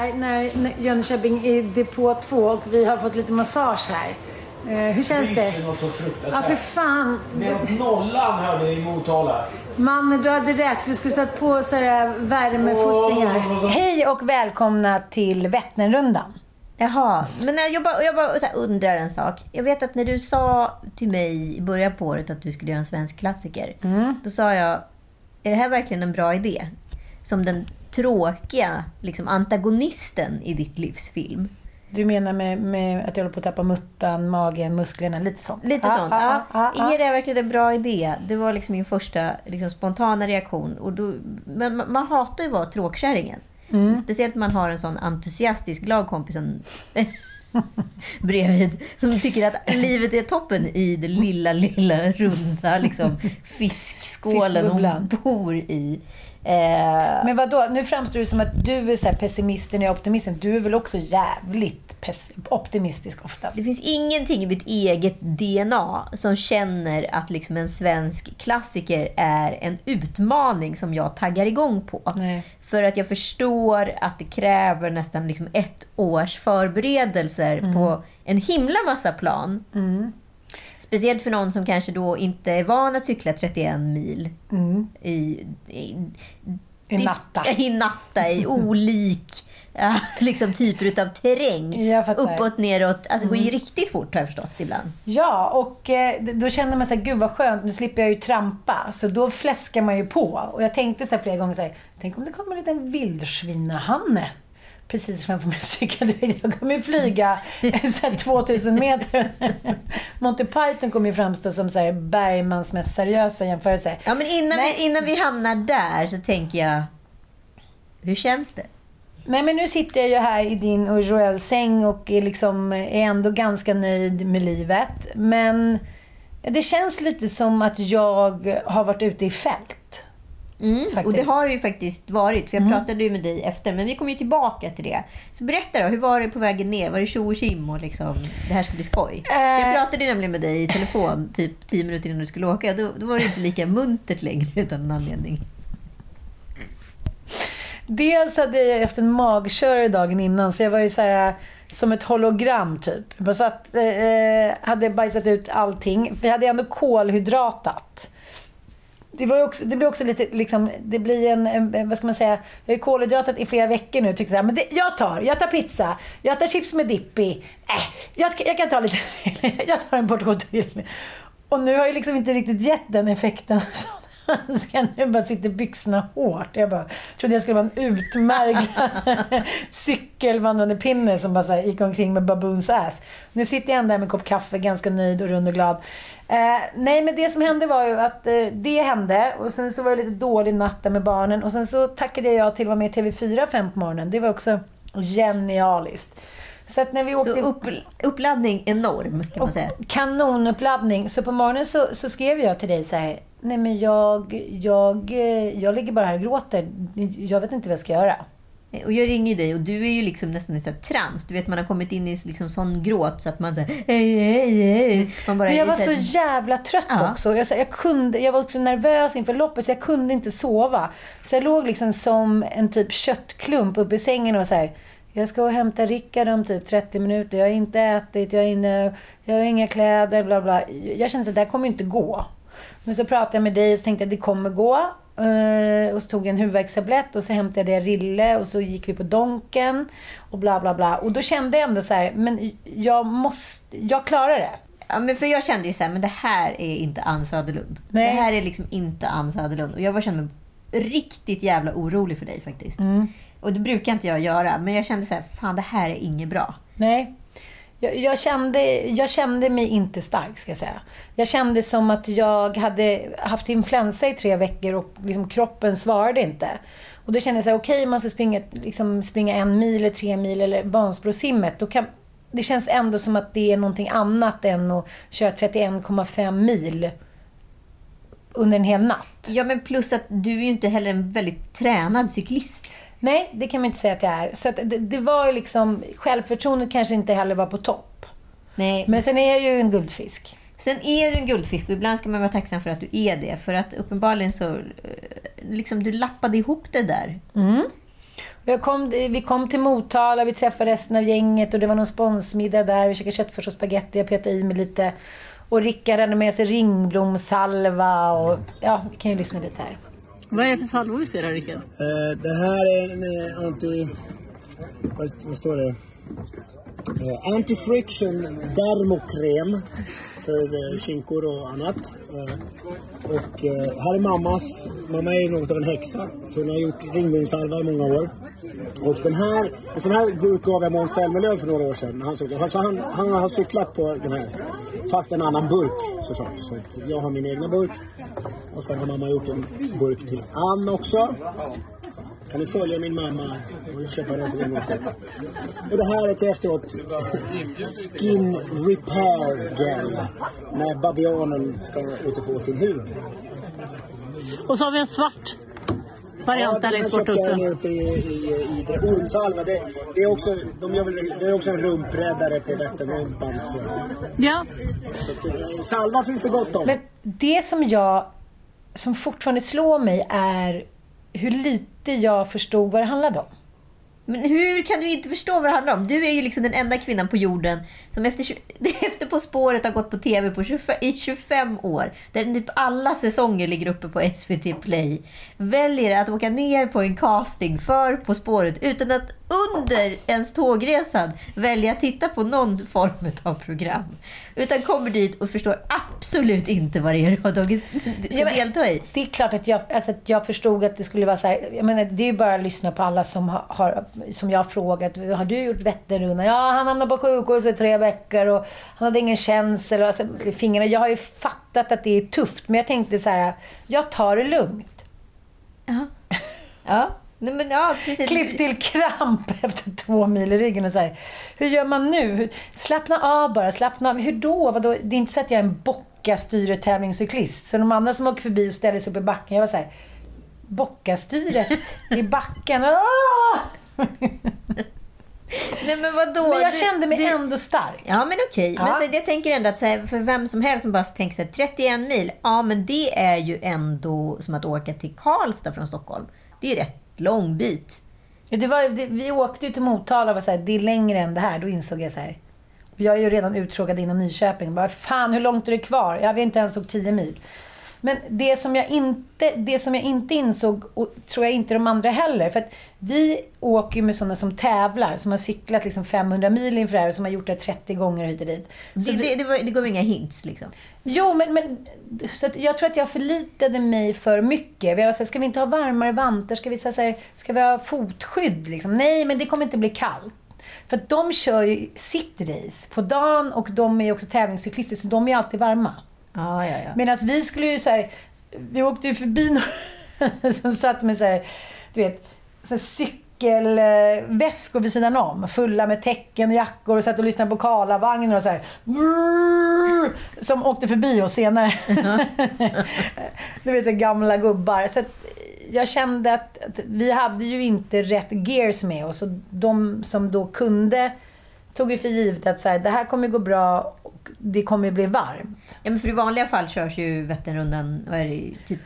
Här när Jönköping är depå 2 och vi har fått lite massage här. Eh, hur känns det? Det var så Ja, fruktansvärt. för fan. Med nollan hörde ni i Motala. Mamma, du hade rätt. Vi skulle satt på så här värmefossing här. Hej och välkomna till Vätternrundan. Jaha, men jag, jag bara, jag bara så här undrar en sak. Jag vet att när du sa till mig i början på året att du skulle göra en svensk klassiker. Då sa jag, är det här verkligen en bra idé? Som den tråkiga liksom, antagonisten i ditt livsfilm. Du menar med, med att jag håller på att tappa muttan, magen, musklerna, lite sånt? Lite Ja, sånt. ja, Ja, ja, ja. Är det verkligen en bra idé? Det var liksom min första liksom, spontana reaktion. Och då, men man, man hatar ju att vara tråkkärringen. Mm. Speciellt när man har en sån entusiastisk lagkompis som bredvid. Som tycker att livet är toppen i den lilla, lilla runda liksom, fiskskålen hon bor i. Eh, Men vad då? Nu framstår du som att du är så pessimisten och optimisten. Du är väl också jävligt optimistisk oftast? Det finns ingenting i mitt eget DNA som känner att liksom en svensk klassiker är en utmaning som jag taggar igång på. Nej. För att jag förstår att det kräver nästan liksom ett års förberedelser på en himla massa plan. Speciellt för någon som kanske då inte är van att cykla 31 mil i, i, I natta. I natta, i olik liksom, typer av terräng. Mm. Uppåt, neråt. Alltså det går ju riktigt fort har jag förstått ibland. Ja, och eh, då känner man så här, gud vad skönt, nu slipper jag ju trampa. Så då fläskar man ju på. Och jag tänkte så flera gånger så här, tänk om det kommer en liten vildsvinahanne precis framför min cykel. Jag kommer ju flyga så här 2000 meter. Monty Python kommer ju framstå som så Bergmans mest seriösa jämförelse. Ja, men innan, Nej. vi, innan vi hamnar där så tänker jag, hur känns det? Nej men nu sitter jag ju här i din och Joels säng och är, liksom, är ändå ganska nöjd med livet. Men det känns lite som att jag har varit ute i fält. Mm, och det. Mm. har det ju faktiskt varit, för jag pratade ju med dig efter, men vi kommer ju tillbaka till det. Så berätta då, hur var det på vägen ner? Var det tjo och tjim och liksom, det här ska bli skoj? Eh. Jag pratade ju nämligen med dig i telefon typ tio minuter innan du skulle åka. Då, då var det inte lika muntert längre utan en anledning. Dels hade jag haft en magkörare dagen innan så jag var ju så här som ett hologram typ. Jag satt, eh, hade bajsat ut allting. Vi hade ändå kolhydratat. Det, var ju också, det blir också lite, liksom, det blir en, en, vad ska man säga, jag har ju kolhydratat i flera veckor nu. Tycker så här, men det, jag tar, jag tar pizza, jag tar chips med dipp i. Äh, jag, jag kan ta lite till, jag tar en portion till. Och nu har jag liksom inte riktigt gett den effekten som jag. Nu bara sitter byxorna hårt. Jag bara, trodde jag skulle vara en utmärkt cykelvandrande pinne som bara så här, gick omkring med baboons ass. Nu sitter jag ändå här med en kopp kaffe, ganska nöjd och rund och glad. Eh, nej, men det som hände var ju att eh, det hände och sen så var det lite dålig natt där med barnen och sen så tackade jag till att vara med i TV4 fem på morgonen. Det var också genialiskt. Så att när vi åkte... Så upp, uppladdning enorm, kan man säga. Kanonuppladdning. Så på morgonen så, så skrev jag till dig så här. Nej men jag, jag, eh, jag ligger bara här och gråter. Jag vet inte vad jag ska göra. Och jag ringer dig och du är ju liksom nästan i så trans. Du vet, man har kommit in i liksom sån gråt så att man säger hej, hej, hej. Man bara Men jag var så här- så jävla trött Ja. också. Jag, så- jag, kunde, jag var också nervös inför loppet så jag kunde inte sova. Så jag låg liksom som en typ köttklump uppe i sängen och så här. Jag ska och hämta Rickard om typ 30 minuter. Jag har inte ätit, jag, är inne, jag har inga kläder, bla bla. Jag kände att det här kommer inte gå. Men så pratade jag med dig och så tänkte jag att det kommer gå. Eh, och så tog jag en huvudvärkstablett och så hämtade jag Rille och så gick vi på Donken och bla bla bla. Och då kände jag ändå så här, men jag måste, jag klarar det. Ja, men för jag kände ju så här, men det här är inte Ann Söderlund. Nej. Det här är liksom inte Ann Söderlund. Och jag var kände mig riktigt jävla orolig för dig faktiskt. Mm. Och det brukar inte jag göra, men jag kände så här, fan det här är inget bra. Nej. Jag, jag, kände, jag kände mig inte stark, ska jag säga. Jag kände som att jag hade haft influensa i tre veckor och liksom kroppen svarade inte. Och då kände jag så här, okej, man ska springa, liksom, springa en mil, eller tre mil eller Vansbrosimmet. Då kan, det känns ändå som att det är någonting annat än att köra 31,5 mil under en hel natt. Ja, men plus att du är ju inte heller en väldigt tränad cyklist. Nej, det kan man inte säga att jag är. Så att det, det var ju liksom, självförtroendet kanske inte heller var på topp. Nej, Men sen är jag ju en guldfisk. Sen är du en guldfisk och ibland ska man vara tacksam för att du är det. För att uppenbarligen så... eh, Liksom, du lappade ihop det där. Jag kom, vi kom till Motala, vi träffade resten av gänget och det var någon sponsmiddag där. Vi käkade köttfärs och spagetti, jag petade i mig lite. Och Rickard hade med sig ringblomsalva och ja, vi kan ju lyssna lite här. Vad är det för salvo vi ser här Rickard? Eh, det här är en eh, anti... Vad, vad står det? Eh, Anti-friction dermokrem för eh, kinkor och annat. Eh, och eh, här är mammas. Mamma är något av en häxa. Så hon har gjort ringblomssalva i många år. Och den här, en sån här burk gav jag Måns Zelmerlöw för några år sedan. Han, cyklade. Alltså han, han har cyklat på den här. Fast en annan burk såklart. Så jag har min egna burk. Och sen har mamma gjort en burk till Ann också. Kan ni följa min mamma och köpa den som Och det här är till efteråt Skin Repair Gel. När babianen ska återfå sin hud. Och så har vi en svart variant där längst bort också. uppe i, i, i Ormsalva. Det, det, är också, de gör väl, det är också en rumpräddare på Vätternrumpan. Ja, Så eh, salva finns det gott om. Men det som jag, som fortfarande slår mig är hur lite jag förstod vad det handlade om. Men hur kan du inte förstå vad det handlar om? Du är ju liksom den enda kvinnan på jorden som efter, efter På spåret har gått på TV på 25, i 25 år, där typ alla säsonger ligger uppe på SVT Play, väljer att åka ner på en casting för På spåret utan att under ens tågresan välja att titta på någon form av program. Utan kommer dit och förstår absolut inte vad det är du har tagit, ska Ja, men- delta i. Det är klart att jag, alltså, att jag förstod att det skulle vara så här. Jag menar, det är ju bara att lyssna på alla som har, som jag har frågat. Har du gjort Vätternrundan? Ja, han hamnade på sjukhus i tre veckor och han hade ingen känsel. Och, alltså, fingrarna. Jag har ju fattat att det är tufft, men jag tänkte så här. Jag tar det lugnt. Ja. Ja. Nej, men, ja, precis. Klipp till kramp efter två mil i ryggen och så här. Hur gör man nu? Hur, slappna av bara, slappna av. Hur då? Vadå? Det är inte så att jag är en bockastyre tävlingscyklist. Så de andra som åker förbi och ställer sig upp i backen, jag var så här. Bockastyret i backen. Ah! Nej, men vadå? Men jag Du- kände mig du- ändå stark. Ja, men okej. Ja. Men så, jag tänker ändå att här, för vem som helst som bara tänker så här, 31 mil, ja men det är ju ändå som att åka till Karlstad från Stockholm. Det är ju rätt lång bit. Ja, det var, det, vi åkte ju till Motala och var så här, det är längre än det här. Då insåg jag så här. Jag är ju redan uttråkad innan Nyköping. Bara, fan hur långt är det kvar? Jag har inte ens åkt 10 mil. Men det som jag inte, det som jag inte insåg, och tror jag inte de andra heller. För att vi åker ju med sådana som tävlar, som har cyklat liksom 500 mil inför det här och som har gjort det 30 gånger hit och dit. Så Det, vi- det, det, det gav inga hints liksom. Jo, men, men så jag tror att jag förlitade mig för mycket. Vi var så här, ska vi inte ha varmare vantar? Ska vi, så här, ska vi ha fotskydd? Liksom? Nej, men det kommer inte bli kallt. För att de kör ju sitt race på dagen och de är ju också tävlingscyklister, så de är alltid varma. Ja, ja, ja. Medan vi skulle ju så här, vi åkte ju förbi några som satt med så här, du vet, så här cykelväskor vid sidan om. Fulla med tecken och jackor och satt och lyssnade på Karlavagnen och så här. Som åkte förbi oss senare. du vet, gamla gubbar. Så jag kände att, att vi hade ju inte rätt gears med oss. Och de som då kunde tog ju för givet att så här, det här kommer gå bra det kommer bli varmt. Ja, men för i vanliga fall körs ju Vätternrundan vad är det, typ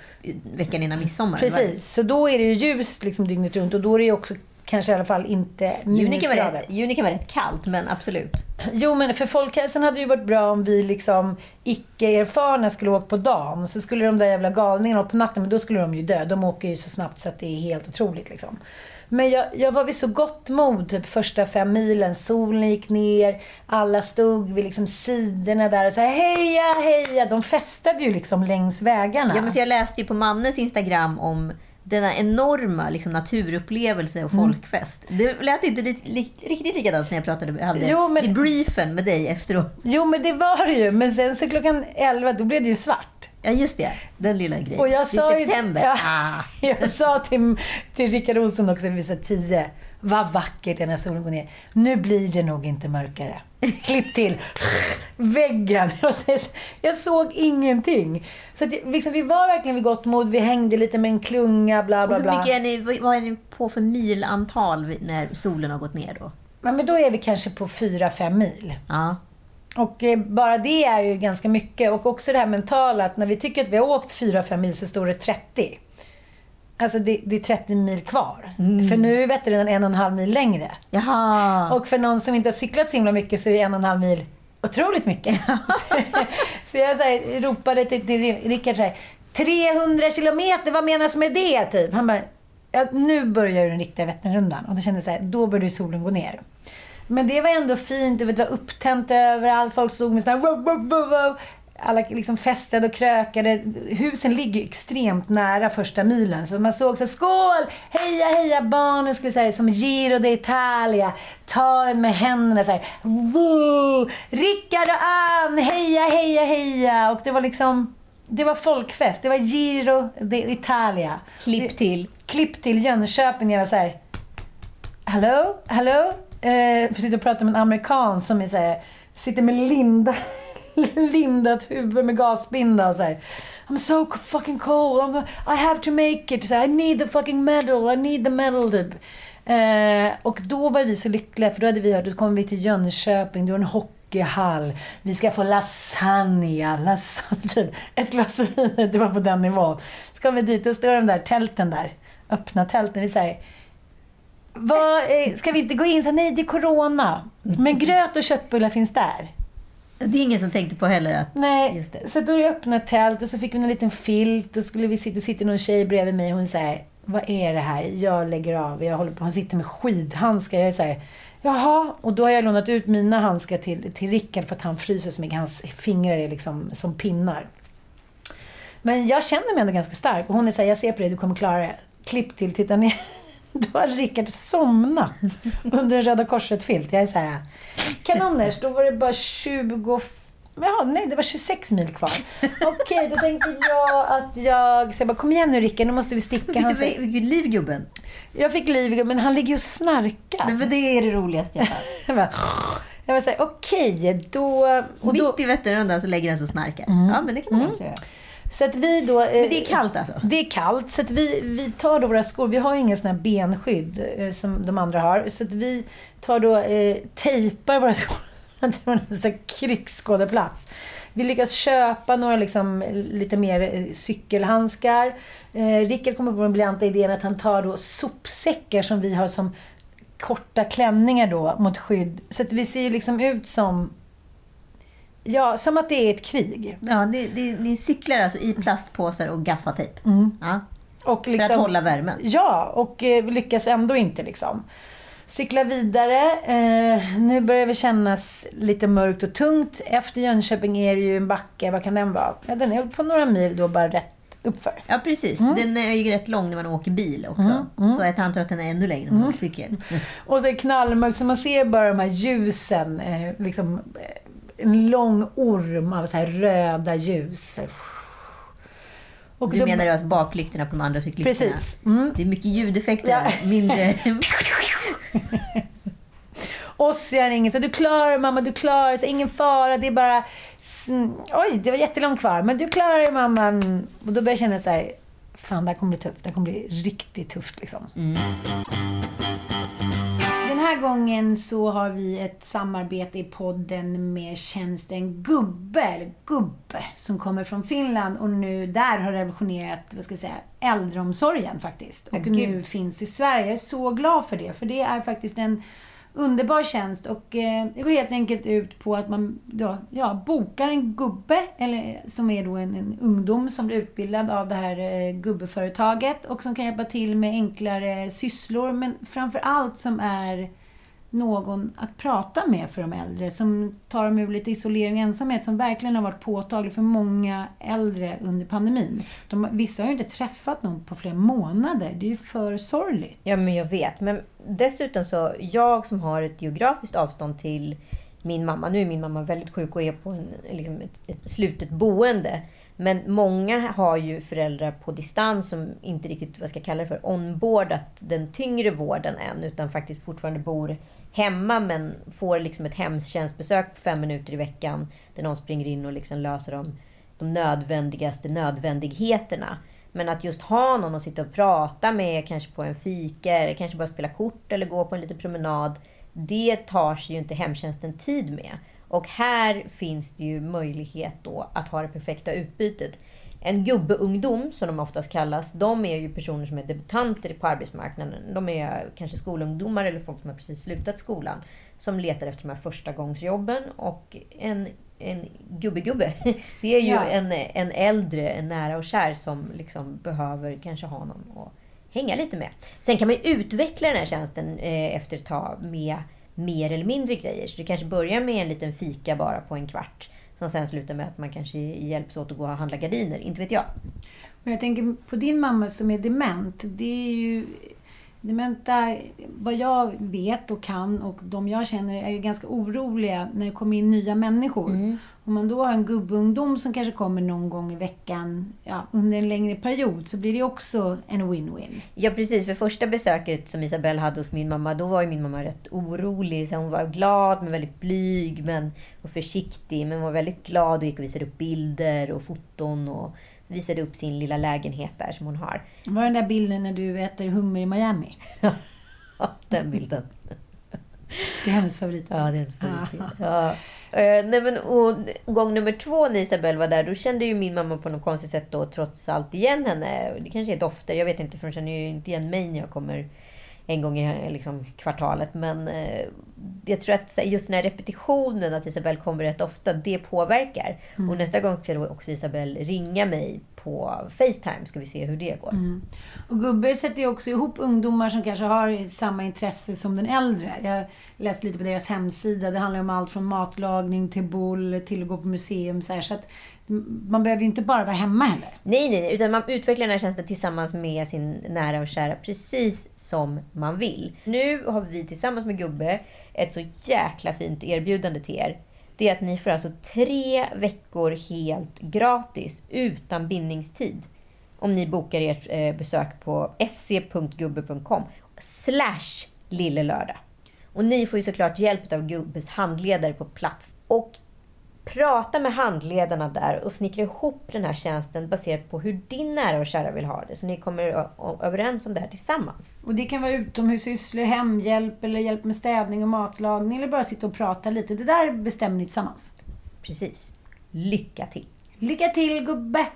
veckan innan midsommar. Precis, så då är det ju ljust liksom dygnet runt och då är det ju också kanske i alla fall inte Juni kan, vara minusgrader. rätt, juni kan vara rätt kallt, men absolut. Jo, men för folkhälsan hade det ju varit bra om vi liksom icke-erfarna skulle åka på dagen. Så skulle de där jävla galningarna åka på natten, men då skulle de ju dö. De åker ju så snabbt så att det är helt otroligt liksom. Men jag, jag var vid så gott mod typ första fem milen. Solen gick ner, alla stod vid liksom sidorna där och här, heja, heja. De festade ju liksom längs vägarna. Ja, men för jag läste ju på Mannes Instagram om denna enorma liksom, naturupplevelse och Mm. folkfest. Det lät inte li, li, riktigt likadant när jag pratade, hade Jo, men- debriefen med dig efteråt. Jo, men det var det ju. Men sen så klockan 11, då blev det ju svart. Ja, just det. Den lilla grejen. Och jag I sa ju- september. Ja. Ah. Jag sa till, till Rickard Olsson också vid så 10. Vad vackert det är när solen går ner. Nu blir det nog inte mörkare. Klipp till. Väggen. Jag, såg ingenting. Så att, liksom, vi var verkligen vid gott mod. Vi hängde lite med en klunga, bla Och bla hur bla. mycket är ni, vad- är ni på för milantal när solen har gått ner då? Ja, men då är vi kanske på 4-5 mil. Ja. Och eh, bara det är ju ganska mycket. Och också det här mentala att när vi tycker att vi har åkt 4-5 mil så står det 30. Alltså det, det är 30 mil kvar. För nu är Vätternrundan en och en halv mil längre. Jaha. Och för någon som inte har cyklat så himla mycket så är en och en halv mil otroligt mycket. så jag så här, ropade till, till Rickard så här, 300 kilometer, vad menas med det? Typ. Han bara, ja, nu börjar den riktiga Vätternrundan. Och då kände jag så här, då började solen gå ner. Men det var ändå fint, det var upptänt överallt, folk stod med sådana här wow, wow, wow, wow. Alla liksom festade och krökade. Husen ligger extremt nära första milen. Så man såg så här, skål! Heja, heja! Barnen skulle säga som Giro d'Italia. Ta en med händerna så här. Rickard och Ann! Heja, heja, heja! Och det var liksom... Det var folkfest. Det var Giro d'Italia. Klipp till. Klipp till Jönköping. Jag var så här. Hallå? Hallå? Eh, jag sitter och pratar med en amerikan som är så här, sitter med linda, lindat huvud med gasbinda och så här. I'm so fucking cold. I'm, I have to make it. Så här, I need the fucking medal. I need the medal. Typ. Eh, och då var vi så lyckliga för då hade vi hört, då kommer vi till Jönköping, du har en hockeyhall. Vi ska få lasagna, lasagne, typ. ett glas vin. Det var på den nivån. Så kom vi dit och står de där tälten där, öppna tälten. Vi säger vad, eh, ska vi inte gå in så nej det är corona. Men gröt och köttbullar finns där. Det är ingen som tänkte på heller att... Nej, så då är det öppna tält och så fick vi en liten filt och skulle vi sitta, och sitter någon tjej bredvid mig och hon säger vad är det här? Jag lägger av, jag håller på, hon sitter med skidhandskar. Jag är så här, jaha, och då har jag lånat ut mina handskar till, till Rickard för att han fryser så mycket. Hans fingrar är liksom som pinnar. Men jag känner mig ändå ganska stark och hon är här, jag ser på dig, du kommer klara det. Klipp till, titta ner. Då har Rickard somnat under en Röda Korset-filt. Jag är så här, kanoners, då var det bara 20... Ja, nej, det var 26 mil kvar. Okej, då tänkte jag att jag... Så jag bara, kom igen nu Rickard, nu måste vi sticka. Fick du vilket liv gubben? jag fick liv, men han ligger ju och snarkar. Nej, men det är det roligaste jag hört. Jag bara, jag var så här, okej, då... Och då Mitt i Vätternrundan så lägger den så snarkar. Ja, men det kan man också göra. Så att vi då... eh, Men det är kallt alltså? Det är kallt, så att vi, vi tar då våra skor. Vi har ju ingen sån här benskydd eh, som de andra har. Så att vi tar då, eh, tejpar våra skor. Det var en krigsskådeplats. Vi lyckas köpa några liksom, lite mer eh, cykelhandskar. Eh, Rickard kommer på den briljanta idén att han tar då sopsäckar som vi har som korta klänningar då mot skydd. Så att vi ser ju liksom ut som Ja, som att det är ett krig. Ja, det, det, ni cyklar alltså i plastpåsar och gaffatejp? Ja, Och för liksom, att hålla värmen? Ja, och eh, lyckas ändå inte liksom. Cykla vidare. Eh, nu börjar det kännas lite mörkt och tungt. Efter Jönköping är det ju en backe. Vad kan den vara? Ja, den är på några mil då bara rätt uppför. Ja, precis. Den är ju rätt lång när man åker bil också. Så jag antar att den är ännu längre när man åker cykel. Och så är det knallmörkt så man ser bara de här ljusen. Eh, liksom, eh, en lång orm av så här röda ljus. Och Du då- menar alltså baklyktorna på de andra cyklisterna? Precis. Mm. Det är mycket ljudeffekter Ja. Mindre... Oss gör inget. Så Du klarar det mamma, du klarar det. Så Ingen fara. Det är bara... Oj, det var jättelångt kvar. Men du klarar det mamma. Och då börjar jag känna så här... Fan, det här kommer bli tufft. Det här kommer bli riktigt tufft liksom. Den här gången så har vi ett samarbete i podden med tjänsten Gubbe, eller Gubbe, som kommer från Finland och nu där har revolutionerat, vad ska jag säga, äldreomsorgen faktiskt. Och nu finns i Sverige. Jag är så glad för det, för det är faktiskt en underbar tjänst och eh, det går helt enkelt ut på att man då, ja, bokar en gubbe, eller, som är då en, en ungdom som blir utbildad av det här eh, gubbeföretaget och som kan hjälpa till med enklare sysslor men framför allt som är någon att prata med för de äldre. Som tar dem ur lite isolering och ensamhet som verkligen har varit påtaglig för många äldre under pandemin. De, vissa har ju inte träffat någon på flera månader. Det är ju för sorgligt. Ja, men jag vet. Men dessutom så, jag som har ett geografiskt avstånd till min mamma. Nu är min mamma väldigt sjuk och är på en, liksom ett, ett slutet boende. Men många har ju föräldrar på distans som inte riktigt, vad ska jag kalla det för, onboardat den tyngre vården än. Utan faktiskt fortfarande bor hemma men får liksom ett hemtjänstbesök på fem minuter i veckan. Där någon springer in och liksom löser de, de nödvändigaste nödvändigheterna. Men att just ha någon att sitta och prata med, kanske på en fika, eller kanske bara spela kort eller gå på en liten promenad. Det tar sig ju inte hemtjänsten tid med. Och här finns det ju möjlighet då att ha det perfekta utbytet. En gubbeungdom, som de oftast kallas, de är ju personer som är debutanter på arbetsmarknaden. De är kanske skolungdomar eller folk som har precis slutat skolan. Som letar efter de här första gångsjobben och en, en gubbegubbe. Det är ju Ja. en, en äldre, en nära och kär som liksom behöver kanske ha någon att hänga lite med. Sen kan man ju utveckla den här tjänsten eh, efter ett tag med mer eller mindre grejer. Så det kanske börjar med en liten fika bara på en kvart. Som sen slutar med att man kanske hjälps åt att gå och handla gardiner. Inte vet jag. Men jag tänker på din mamma som är dement. Det är ju... Dementa, vad jag vet och kan och de jag känner är ju ganska oroliga när det kommer in nya människor. Om man då har en gubbungdom som kanske kommer någon gång i veckan ja, under en längre period så blir det också en win-win. Ja precis, för första besöket som Isabelle hade hos min mamma, då var ju min mamma rätt orolig. Så hon var glad men väldigt blyg men, och försiktig. Men var väldigt glad och gick och visade upp bilder och foton och visade upp sin lilla lägenhet där som hon har. Var den där bilden när du äter hummer i Miami? Ja, den bilden. Det är hennes favorit. Ja, det är hennes favoritbild. Ja. Eh, nej, men, och, gång nummer två när Isabelle var där, då kände ju min mamma på något konstigt sätt då trots allt igen henne. Det kanske är dofter, jag vet inte för hon känner ju inte igen mig när jag kommer en gång i liksom, kvartalet. Men eh, jag tror att just den här repetitionen, att Isabelle kommer rätt ofta, det påverkar. Och nästa gång ska då också Isabelle ringa mig på Facetime, ska vi se hur det går. Och Gubbe sätter ju också ihop ungdomar som kanske har samma intresse som den äldre. Jag läste lite på deras hemsida. Det handlar om allt från matlagning till boll till att gå på museum. Så, här. så att man behöver ju inte bara vara hemma heller. Nej, nej, nej, utan man utvecklar den här tjänsten tillsammans med sin nära och kära precis som man vill. Nu har vi tillsammans med Gubbe ett så jäkla fint erbjudande till er. Det är att ni får alltså tre veckor helt gratis utan bindningstid. Om ni bokar ert eh, besök på se.gubbe.com slash lillelördag. Och ni får ju såklart hjälp av Gubbes handledare på plats. Och Prata med handledarna där och snickra ihop den här tjänsten baserat på hur din nära och kära vill ha det. Så ni kommer överens om det här tillsammans. Och det kan vara utomhussysslor, hemhjälp eller hjälp med städning och matlagning. Eller bara sitta och prata lite. Det där bestämmer ni tillsammans. Precis. Lycka till! Lycka till gubbe!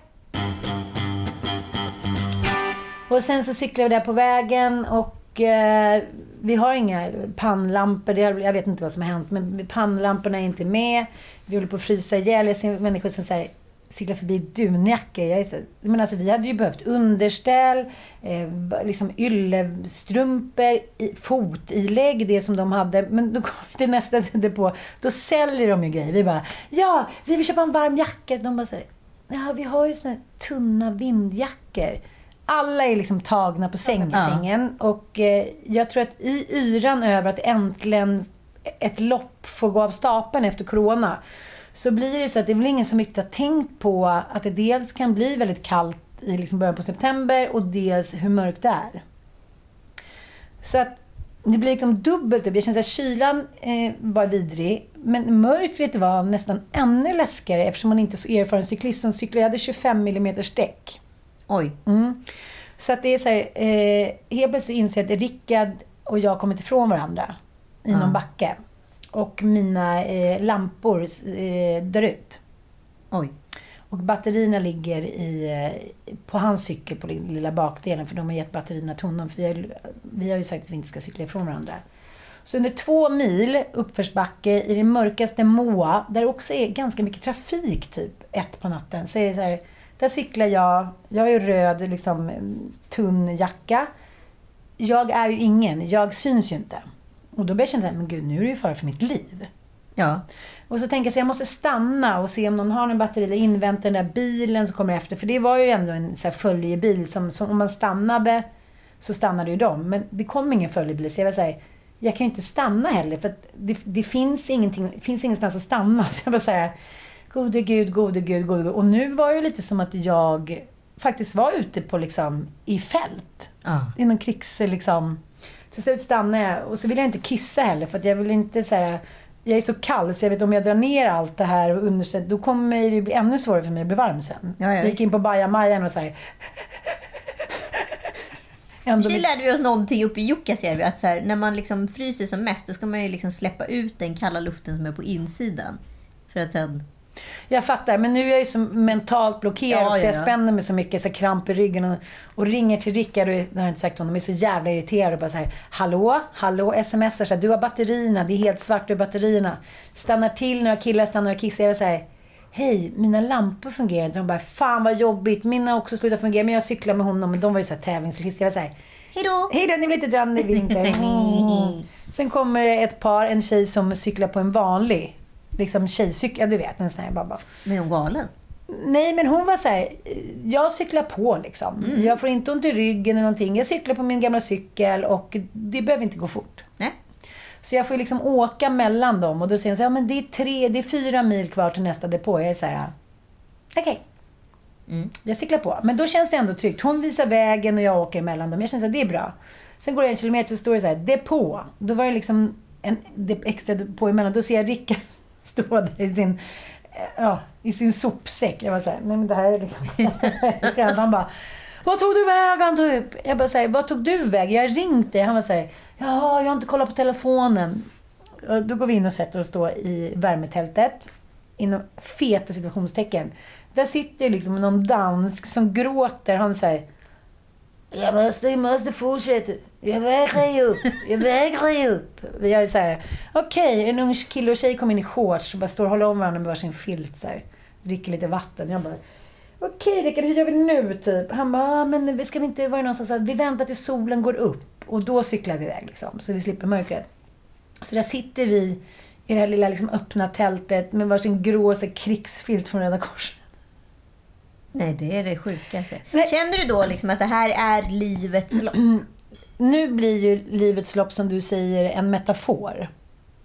Och sen så cyklar vi där på vägen och eh, vi har inga pannlampor. Jag vet inte vad som har hänt, men pannlamporna är inte med. Vi håller på att frysa ihjäl. Jag ser människor som så här, cyklar förbi dunjackor. Jag så, men alltså, vi hade ju behövt underställ, eh, liksom yllestrumpor, i, fotilägg, det som de hade. Men då kommer vi till nästa depå. Då säljer de ju grejer. Vi bara, ja, vi vill köpa en varm jacka. De bara så här, ja, vi har ju såna här tunna vindjackor. Alla är liksom tagna på Ja. sängen. Och eh, jag tror att i yran över att äntligen ett lopp får gå av stapeln efter corona. Så blir det så att det är väl ingen som riktigt har tänkt på att det dels kan bli väldigt kallt i liksom början på september och dels hur mörkt det är. Så att det blir liksom dubbelt upp. Jag känner att kylan eh, var vidrig, men mörkret var nästan ännu läskigare eftersom man inte är så erfaren cyklist som cyklar. Jag hade 25 mm däck. Oj. Mm. Så att det är så här, eh, helt plötsligt inser jag att Rickard och jag kommit ifrån varandra i någon Ja. backe. Och mina eh, lampor eh, dör ut. Oj. Och batterierna ligger i, eh, på hans cykel på den lilla bakdelen för de har gett batterierna till honom. För vi har, vi har ju sagt att vi inte ska cykla ifrån varandra. Så under två mil uppförsbacke i det mörkaste Moa, där det också är ganska mycket trafik typ ett på natten. Så är det så här, där cyklar jag, jag har ju röd liksom, tunn jacka. Jag är ju ingen, jag syns ju inte. Och då börjar jag känna, så men gud nu är det ju fara för mitt liv. Ja. Och så tänker jag så jag måste stanna och se om någon har någon batteri eller invänta den där bilen som kommer efter. För det var ju ändå en så här följebil som, som om man stannade så stannade ju de. Men det kom ingen följebil så jag var så här, jag kan ju inte stanna heller för det, det finns ingenting, finns ingenstans att stanna. Så jag bara säga gode gud, gode gud, gode gud. Och nu var det lite som att jag faktiskt var ute på liksom i fält. Ja. I någon krigs liksom. Till slut stannade jag och så vill jag inte kissa heller för att jag vill inte så här, Jag är så kall så jag vet om jag drar ner allt det här och undersätter, då kommer det bli ännu svårare för mig att bli varm sen. Ja, ja, jag gick in på bajamajan och så här. Ändå Precis lärde vi oss någonting uppe i Jukkasjärvi. Att så här, när man liksom fryser som mest, då ska man ju liksom släppa ut den kalla luften som är på insidan. För att sen... Jag fattar, men nu är jag ju så mentalt blockerad Ja, så ja, jag ja. spänner mig så mycket, så kramp i ryggen och, och ringer till Rickard och, det har jag inte sagt till honom, är så jävla irriterad och bara såhär Hallå, hallå, smsar så här, du har batterierna, det är helt svart, du har batterierna. Stannar till, några killar stannar och kissar. Jag var såhär, hej, mina lampor fungerar inte. De bara, fan vad jobbigt, mina har också slutat fungera, men jag cyklar med honom, men de var ju såhär tävlingscyklister. Jag var såhär, Hejdå! Hej då, ni vill inte dra i vinter. Mm. Sen kommer ett par, en tjej som cyklar på en vanlig liksom tjejcykel, du vet en sån här babba. Men är hon galen? Nej men hon var så här, jag cyklar på liksom. Jag får inte ont i ryggen eller någonting. Jag cyklar på min gamla cykel och det behöver inte gå fort. Nej. Så jag får liksom åka mellan dem och då säger hon så här, ja men det är tre, det är fyra mil kvar till nästa depå. Jag är så här, okej. Jag cyklar på. Men då känns det ändå tryggt. Hon visar vägen och jag åker emellan dem. Jag känner att det är bra. Sen går det en kilometer så står det så här, depå. Då var det liksom en extra depå emellan. Då ser jag Rickard stå där i sin, eh, ja, i sin sopsäck. Jag var såhär, nej men det här är liksom... Han bara, vad tog du vägen typ? Jag bara såhär, vad tog du vägen? Jag har ringt dig. Han var såhär, jaha, jag har inte kollat på telefonen. Och Då går vi in och sätter oss då i värmetältet. Inom feta situationstecken. Där sitter ju liksom någon dansk som gråter. Han säger jag måste, jag måste fortsätta. Jag vägrar ju upp. Jag vägrar ju upp. Vi är så här, okej, en ung kille och tjej kommer in i shorts och bara står och håller om varandra med varsin filt så här. Dricker lite vatten. Jag bara, okej Rickard, hur gör vi nu typ? Han bara, ah, men ska vi inte vara någon någonstans att vi väntar tills solen går upp och då cyklar vi iväg liksom, så vi slipper mörkret. Så där sitter vi i det här lilla liksom, öppna tältet med varsin grå så här, krigsfilt från Röda Korset. Nej, det är det sjukaste. Nej. Känner du då liksom att det här är livets lopp? Nu blir ju livets lopp, som du säger, en metafor.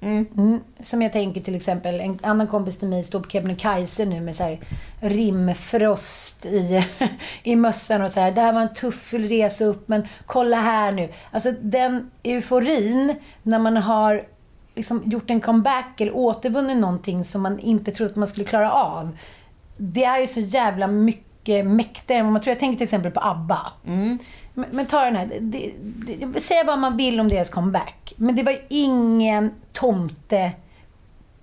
Mm. Mm. Som jag tänker till exempel, en annan kompis till mig står på Kebnekaise nu med så här rimfrost i, i mössan och så här. Det här var en tuff resa upp, men kolla här nu. Alltså den euforin när man har liksom gjort en comeback eller återvunnit någonting som man inte trodde att man skulle klara av. Det är ju så jävla mycket mäktigare än vad man tror. Jag tänker till exempel på ABBA. Men, men ta den här. Det, det, säga vad man vill om deras comeback. Men det var ju ingen tomte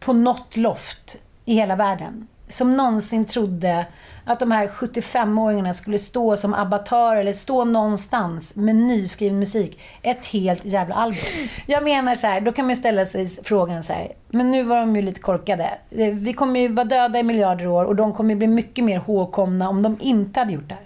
på något loft i hela världen som någonsin trodde att de här 75-åringarna skulle stå som avatar eller stå någonstans med nyskriven musik. Ett helt jävla album. Jag menar så här, då kan man ställa sig frågan så här. Men nu var de ju lite korkade. Eh, Vi kommer ju vara döda i miljarder år och de kommer ju bli mycket mer hågkomna om de inte hade gjort det här.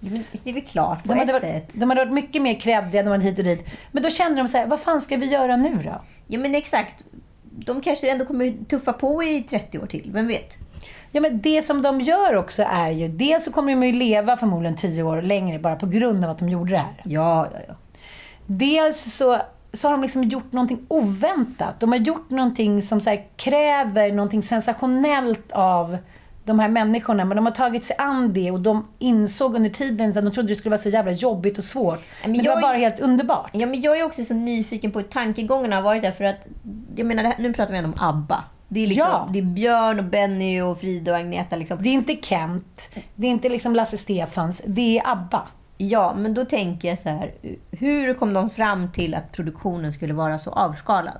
Men Det är väl klart på De ett varit, sätt. de hade varit mycket mer kreddiga, de hade hit och dit. Men då kände de så här, vad fan ska vi göra nu då? Ja, men exakt. De kanske ändå kommer tuffa på i 30 år till. Vem vet? Ja, men det som de gör också är ju, dels så kommer de ju leva förmodligen tio år längre bara på grund av att de gjorde det här. Ja, ja, ja. Dels så, så har de liksom gjort någonting oväntat. De har gjort någonting som så kräver någonting sensationellt av de här människorna. Men de har tagit sig an det och de insåg under tiden att de trodde det skulle vara så jävla jobbigt och svårt. Men, det jag var bara är- helt underbart. Ja, men jag är också så nyfiken på hur tankegångarna har varit där. För att, jag menar, det nu pratar vi ändå om ABBA. Det är, liksom, Ja. det är Björn och Benny och Frida och Agneta. Liksom. Det är inte Kent, det är inte liksom Lasse Stefans, det är ABBA. Ja, men då tänker jag så här. Hur kom de fram till att produktionen skulle vara så avskalad?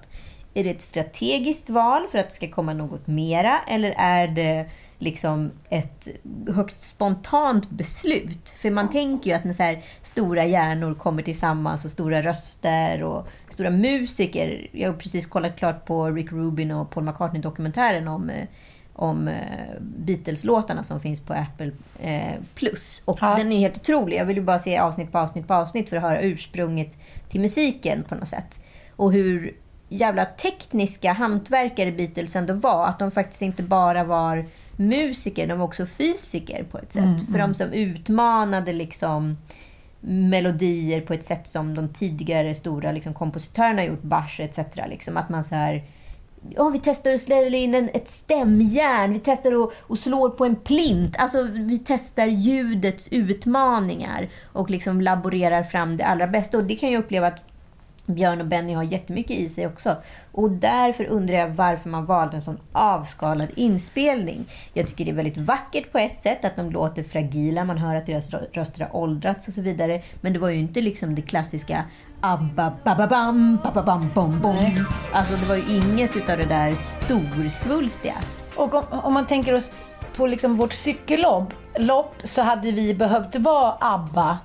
Är det ett strategiskt val för att det ska komma något mera? Eller är det liksom ett högst spontant beslut? För man tänker ju att när så här stora hjärnor kommer tillsammans och stora röster och stora musiker. Jag har precis kollat klart på Rick Rubin och Paul McCartney-dokumentären om eh, om eh, Beatles-låtarna som finns på Apple eh, Plus. Och Ja. den är helt otrolig. Jag vill ju bara se avsnitt på avsnitt på avsnitt för att höra ursprunget till musiken på något sätt. Och hur jävla tekniska hantverkare Beatles ändå var. Att de faktiskt inte bara var musiker, de var också fysiker på ett sätt. För de som utmanade liksom melodier på ett sätt som de tidigare stora liksom, kompositörerna gjort, Bach etc. Liksom, att man så här Ja, vi testar att slälla in en, ett stämjärn, vi testar att och slår på en plint. Alltså, vi testar ljudets utmaningar och liksom laborerar fram det allra bästa. Och det kan jag uppleva att Björn och Benny har jättemycket i sig också. Och därför undrar jag varför man valde en sån avskalad inspelning. Jag tycker det är väldigt vackert på ett sätt, att de låter fragila, man hör att deras rö- röster har åldrats och så vidare. Men det var ju inte liksom det klassiska ABBA, bababam, bababam, bom, bom. Alltså det var ju inget utav det där storsvulstiga. Och om, om man tänker oss på liksom vårt cykellopp lopp, så hade vi behövt vara ABBA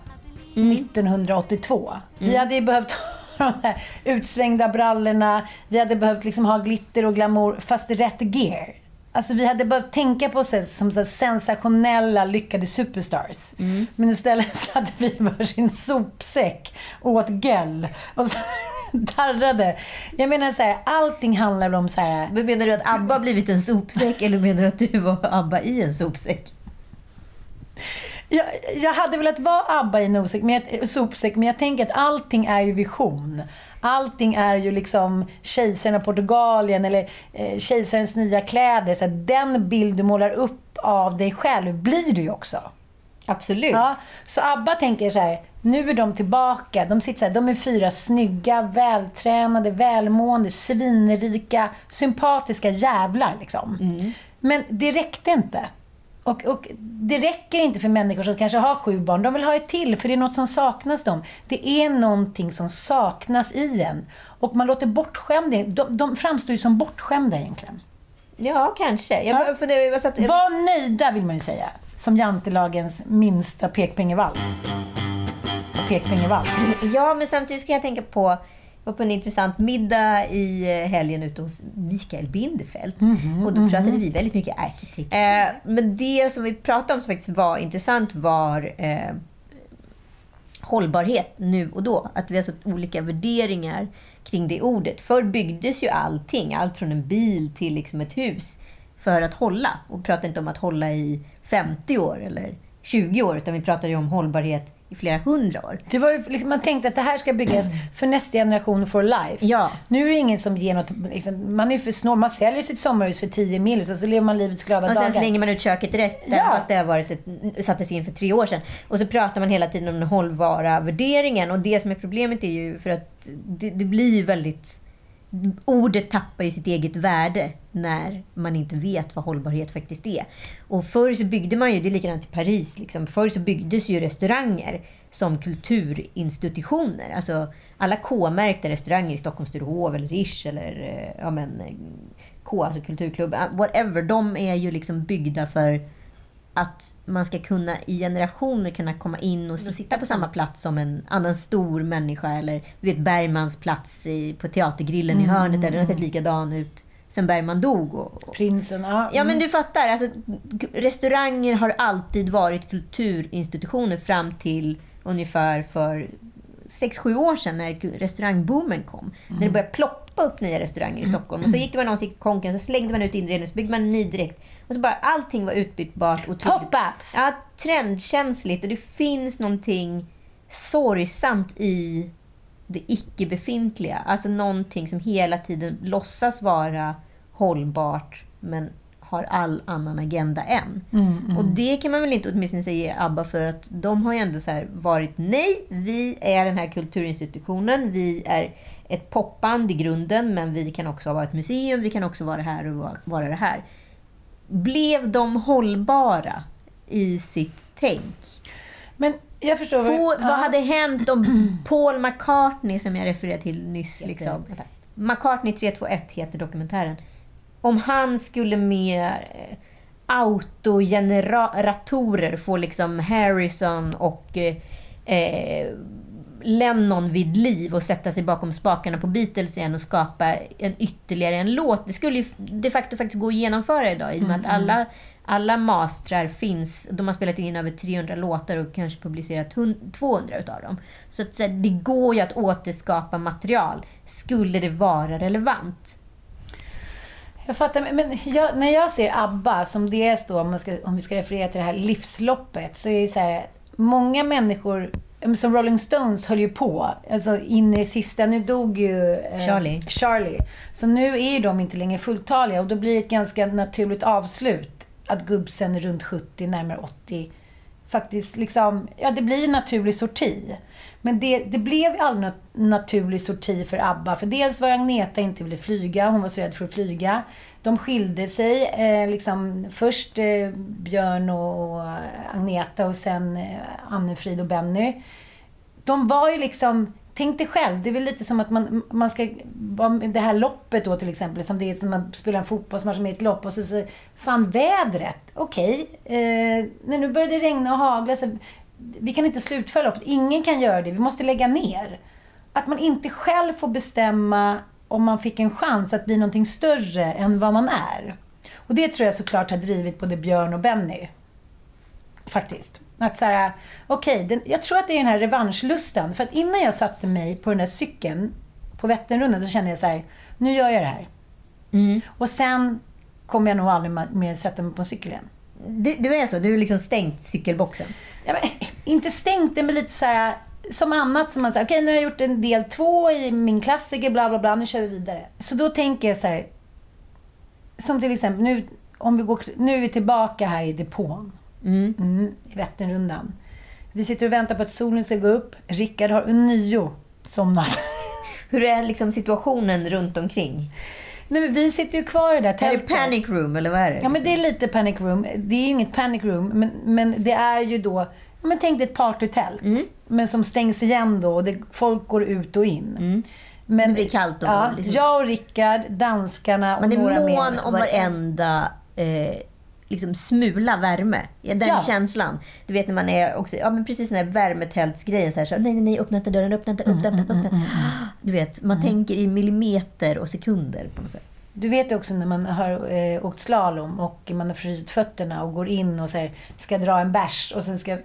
1982. Vi hade ju behövt de här utsvängda brallorna, vi hade behövt liksom ha glitter och glamour, fast rätt gear. Alltså vi hade behövt tänka på oss som så sensationella, lyckade superstars. Men istället så hade vi varsin sopsäck och åt gel. Och så darrade. Jag menar så här, allting handlar om så här... Men menar du att ABBA har blivit en sopsäck eller menar du att du var ABBA i en sopsäck? Jag, jag hade velat vara ABBA i en osäck, men jag, sopsäck, men jag tänker att allting är ju vision. Allting är ju liksom kejsaren av Portugalien eller eh, kejsarens nya kläder. Så den bild du målar upp av dig själv blir du ju också. Absolut. Ja, så ABBA tänker så här, nu är de tillbaka. De sitter så här, de är fyra snygga, vältränade, välmående, svinrika, sympatiska jävlar liksom. Men det räckte inte. Och, och det räcker inte för människor som kanske har sju barn. De vill ha ett till, för det är något som saknas dem. Det är någonting som saknas i en. Och man låter bortskämda. De, de framstår ju som bortskämda egentligen. Ja, kanske. Jag Ja. bara funderar, jag satt, jag, Var nöjda vill man ju säga. Som jantelagens minsta pekpengevals. Pekpengevals. Ja, men samtidigt ska jag tänka på var på en intressant middag i eh, helgen ute hos Mikael Bindefeld. och då pratade vi väldigt mycket arkitektur. Eh, men det som vi pratade om som faktiskt var intressant var eh, hållbarhet nu och då. Att vi har så olika värderingar kring det ordet. Förr byggdes ju allting, allt från en bil till liksom ett hus, för att hålla. Och vi pratar inte om att hålla i 50 år eller 20 år, utan vi pratar ju om hållbarhet i flera hundra år. Det var ju liksom, man tänkte att det här ska byggas för nästa generation for life. Ja. Nu är det ingen som ger något, liksom, man är ju för snål. Man säljer sitt sommarhus för 10 mil och så lever man livets glada Och sen dagar. slänger man ut köket direkt, Ja. fast det har varit ett, sattes in för tre år sedan. Och så pratar man hela tiden om den hållbara värderingen. Och det som är problemet är ju för att det, det blir ju väldigt... Ordet tappar ju sitt eget värde när man inte vet vad hållbarhet faktiskt är. Och förr så byggde man ju, det är likadant i Paris, liksom, förr så byggdes ju restauranger som kulturinstitutioner. Alltså alla K-märkta restauranger i Stockholms Sturehof eller Riche eller eh, ja, men, eh, K, alltså Kulturklubben, whatever. De är ju liksom byggda för att man ska kunna i generationer kunna komma in och sitta på samma plats som en annan stor människa. Eller du vet Bergmans plats i, på Teatergrillen i hörnet där den har sett likadan ut sen Bergman dog. Och, och. Prinsen, ja. Ja men du fattar, alltså, restauranger har alltid varit kulturinstitutioner fram till ungefär för 6-7 år sedan när restaurangboomen kom. När det började ploppa upp nya restauranger i Stockholm. Och så gick det man någon i konken, så slängde man ut inredningen, så byggde man en ny direkt. Och så bara allting var utbytbart. otroligt- Pop-ups! Ja, trendkänsligt. Och det finns någonting sorgsamt i det icke-befintliga. Alltså någonting som hela tiden låtsas vara hållbart, men har all annan agenda än. Mm, Och det kan man väl inte åtminstone säga ABBA för att de har ju ändå så här varit nej, vi är den här kulturinstitutionen, vi är ett popband i grunden, men vi kan också vara ett museum, vi kan också vara det här och vara det här. Blev de hållbara i sitt tänk? Men jag förstår. Få, ja. Vad hade hänt om Paul McCartney, som jag refererade till nyss, liksom, McCartney 321 heter dokumentären. Om han skulle med eh, autogeneratorer få liksom Harrison och eh, eh, Lennon vid liv och sätta sig bakom spakarna på Beatles igen och skapa en ytterligare en låt. Det skulle ju de facto faktiskt gå att genomföra idag i och med att alla, alla mastrar finns. De har spelat in över 300 låtar och kanske publicerat hun- 200 utav dem. Så, att, så här, det går ju att återskapa material. Skulle det vara relevant? Jag fattar, men- jag, när jag ser ABBA som deras då, om, ska, om vi ska referera till det här livsloppet, så är det så här, många människor, som Rolling Stones höll ju på, alltså in i sista. Nu dog ju eh, Charlie. Charlie. Så nu är ju de inte längre fulltaliga och då blir det ett ganska naturligt avslut. Att gubbsen är runt 70, närmare 80, faktiskt liksom, ja det blir en naturlig sorti. Men det, det blev aldrig något naturlig sorti för ABBA. För dels var Agneta inte ville flyga, hon var så rädd för att flyga. De skilde sig, eh, liksom först eh, Björn och, Agneta och sen eh, Anne-Frid och Benny. De var ju liksom, tänk dig själv, det är väl lite som att man, man ska, det här loppet då till exempel, som det är som man spelar en fotbollsmatch med ett lopp och så, så fan vädret, okej, eh, när nu började det regna och hagla, så, vi kan inte slutföra loppet, ingen kan göra det, vi måste lägga ner. Att man inte själv får bestämma om man fick en chans att bli någonting större än vad man är. Och det tror jag såklart har drivit både Björn och Benny. Faktiskt. Att så här, okej, den- jag tror att det är den här revanschlusten. För att innan jag satte mig på den där cykeln på Vätternrundan, då kände jag så här, nu gör jag det här. Och sen kommer jag nog aldrig mer sätta mig på en cykel igen. Du, du är så? Du har liksom stängt cykelboxen? Ja, men, inte stängt det, men lite så här som annat som man säger, okej nu har jag gjort en del två i min klassiker, bla bla bla, nu kör vi vidare. Så då tänker jag så här, som till exempel nu, om vi går, nu är vi tillbaka här i depån. Mm, I Vätternrundan. Vi sitter och väntar på att solen ska gå upp. Rickard har nio somnat. Hur är liksom situationen runt omkring? Nej, men vi sitter ju kvar i det där Är det tältet. panic room eller vad är det? Ja, men det är lite panic room. Det är inget panic room, men, men det är ju då... Ja, men tänk dig ett partytält, Mm. men som stängs igen då och det, folk går ut och in. Men, Mm. Det blir kallt och ja, liksom- Jag och Rickard, danskarna och Man är några mån mer. om varenda eh, liksom smula värme. Den Ja. känslan. Du vet när man är också, ja men precis den här värmetältsgrejen. Så här, så, nej, nej, nej, öppna inte dörren, öppna inte, öppna, öppna, Mm, öppna. Du vet, man tänker i millimeter och sekunder på något sätt. Du vet ju också när man har eh, åkt slalom och man har frusit fötterna och går in och så här, ska dra en bärs och sen ska